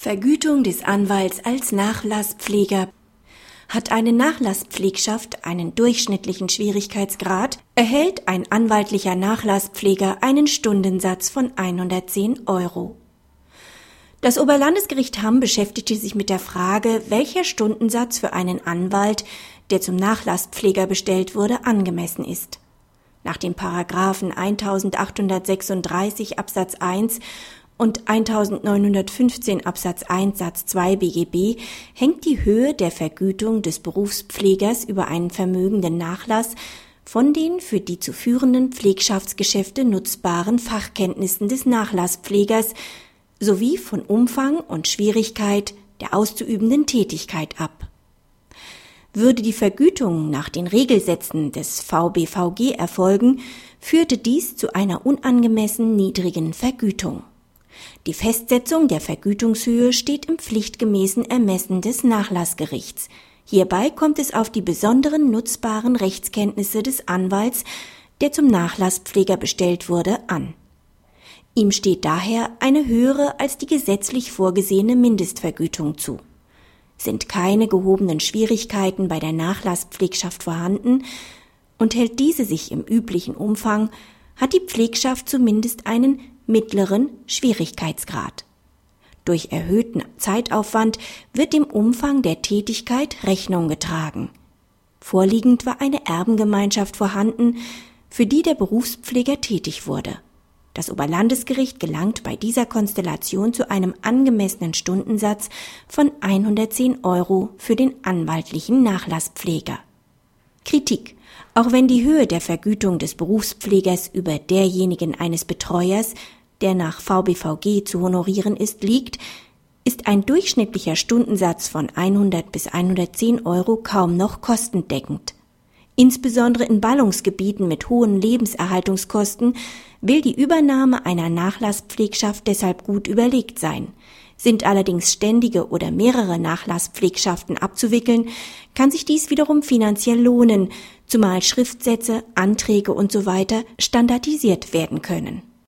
Vergütung des Anwalts als Nachlasspfleger. Hat eine Nachlasspflegschaft einen durchschnittlichen Schwierigkeitsgrad, erhält ein anwaltlicher Nachlasspfleger einen Stundensatz von 110 Euro. Das Oberlandesgericht Hamm beschäftigte sich mit der Frage, welcher Stundensatz für einen Anwalt, der zum Nachlasspfleger bestellt wurde, angemessen ist. Nach den Paragraphen 1836 Absatz 1 und 1915 Absatz 1 Satz 2 BGB hängt die Höhe der Vergütung des Berufspflegers über einen vermögenden Nachlass von den für die zu führenden Pflegschaftsgeschäfte nutzbaren Fachkenntnissen des Nachlasspflegers sowie von Umfang und Schwierigkeit der auszuübenden Tätigkeit ab. Würde die Vergütung nach den Regelsätzen des VBVG erfolgen, führte dies zu einer unangemessen niedrigen Vergütung. Die Festsetzung der Vergütungshöhe steht im pflichtgemäßen Ermessen des Nachlassgerichts. Hierbei kommt es auf die besonderen nutzbaren Rechtskenntnisse des Anwalts, der zum Nachlasspfleger bestellt wurde, an. Ihm steht daher eine höhere als die gesetzlich vorgesehene Mindestvergütung zu. Sind keine gehobenen Schwierigkeiten bei der Nachlasspflegschaft vorhanden und hält diese sich im üblichen Umfang, hat die Pflegschaft zumindest einen mittleren Schwierigkeitsgrad. Durch erhöhten Zeitaufwand wird dem Umfang der Tätigkeit Rechnung getragen. Vorliegend war eine Erbengemeinschaft vorhanden, für die der Berufspfleger tätig wurde. Das Oberlandesgericht gelangt bei dieser Konstellation zu einem angemessenen Stundensatz von 110 Euro für den anwaltlichen Nachlasspfleger. Kritik auch wenn die Höhe der Vergütung des Berufspflegers über derjenigen eines Betreuers, der nach VBVG zu honorieren ist, liegt, ist ein durchschnittlicher Stundensatz von 100 bis 110 Euro kaum noch kostendeckend. Insbesondere in Ballungsgebieten mit hohen Lebenserhaltungskosten will die Übernahme einer Nachlasspflegschaft deshalb gut überlegt sein. Sind allerdings ständige oder mehrere Nachlasspflegschaften abzuwickeln, kann sich dies wiederum finanziell lohnen, zumal Schriftsätze, Anträge usw. So standardisiert werden können.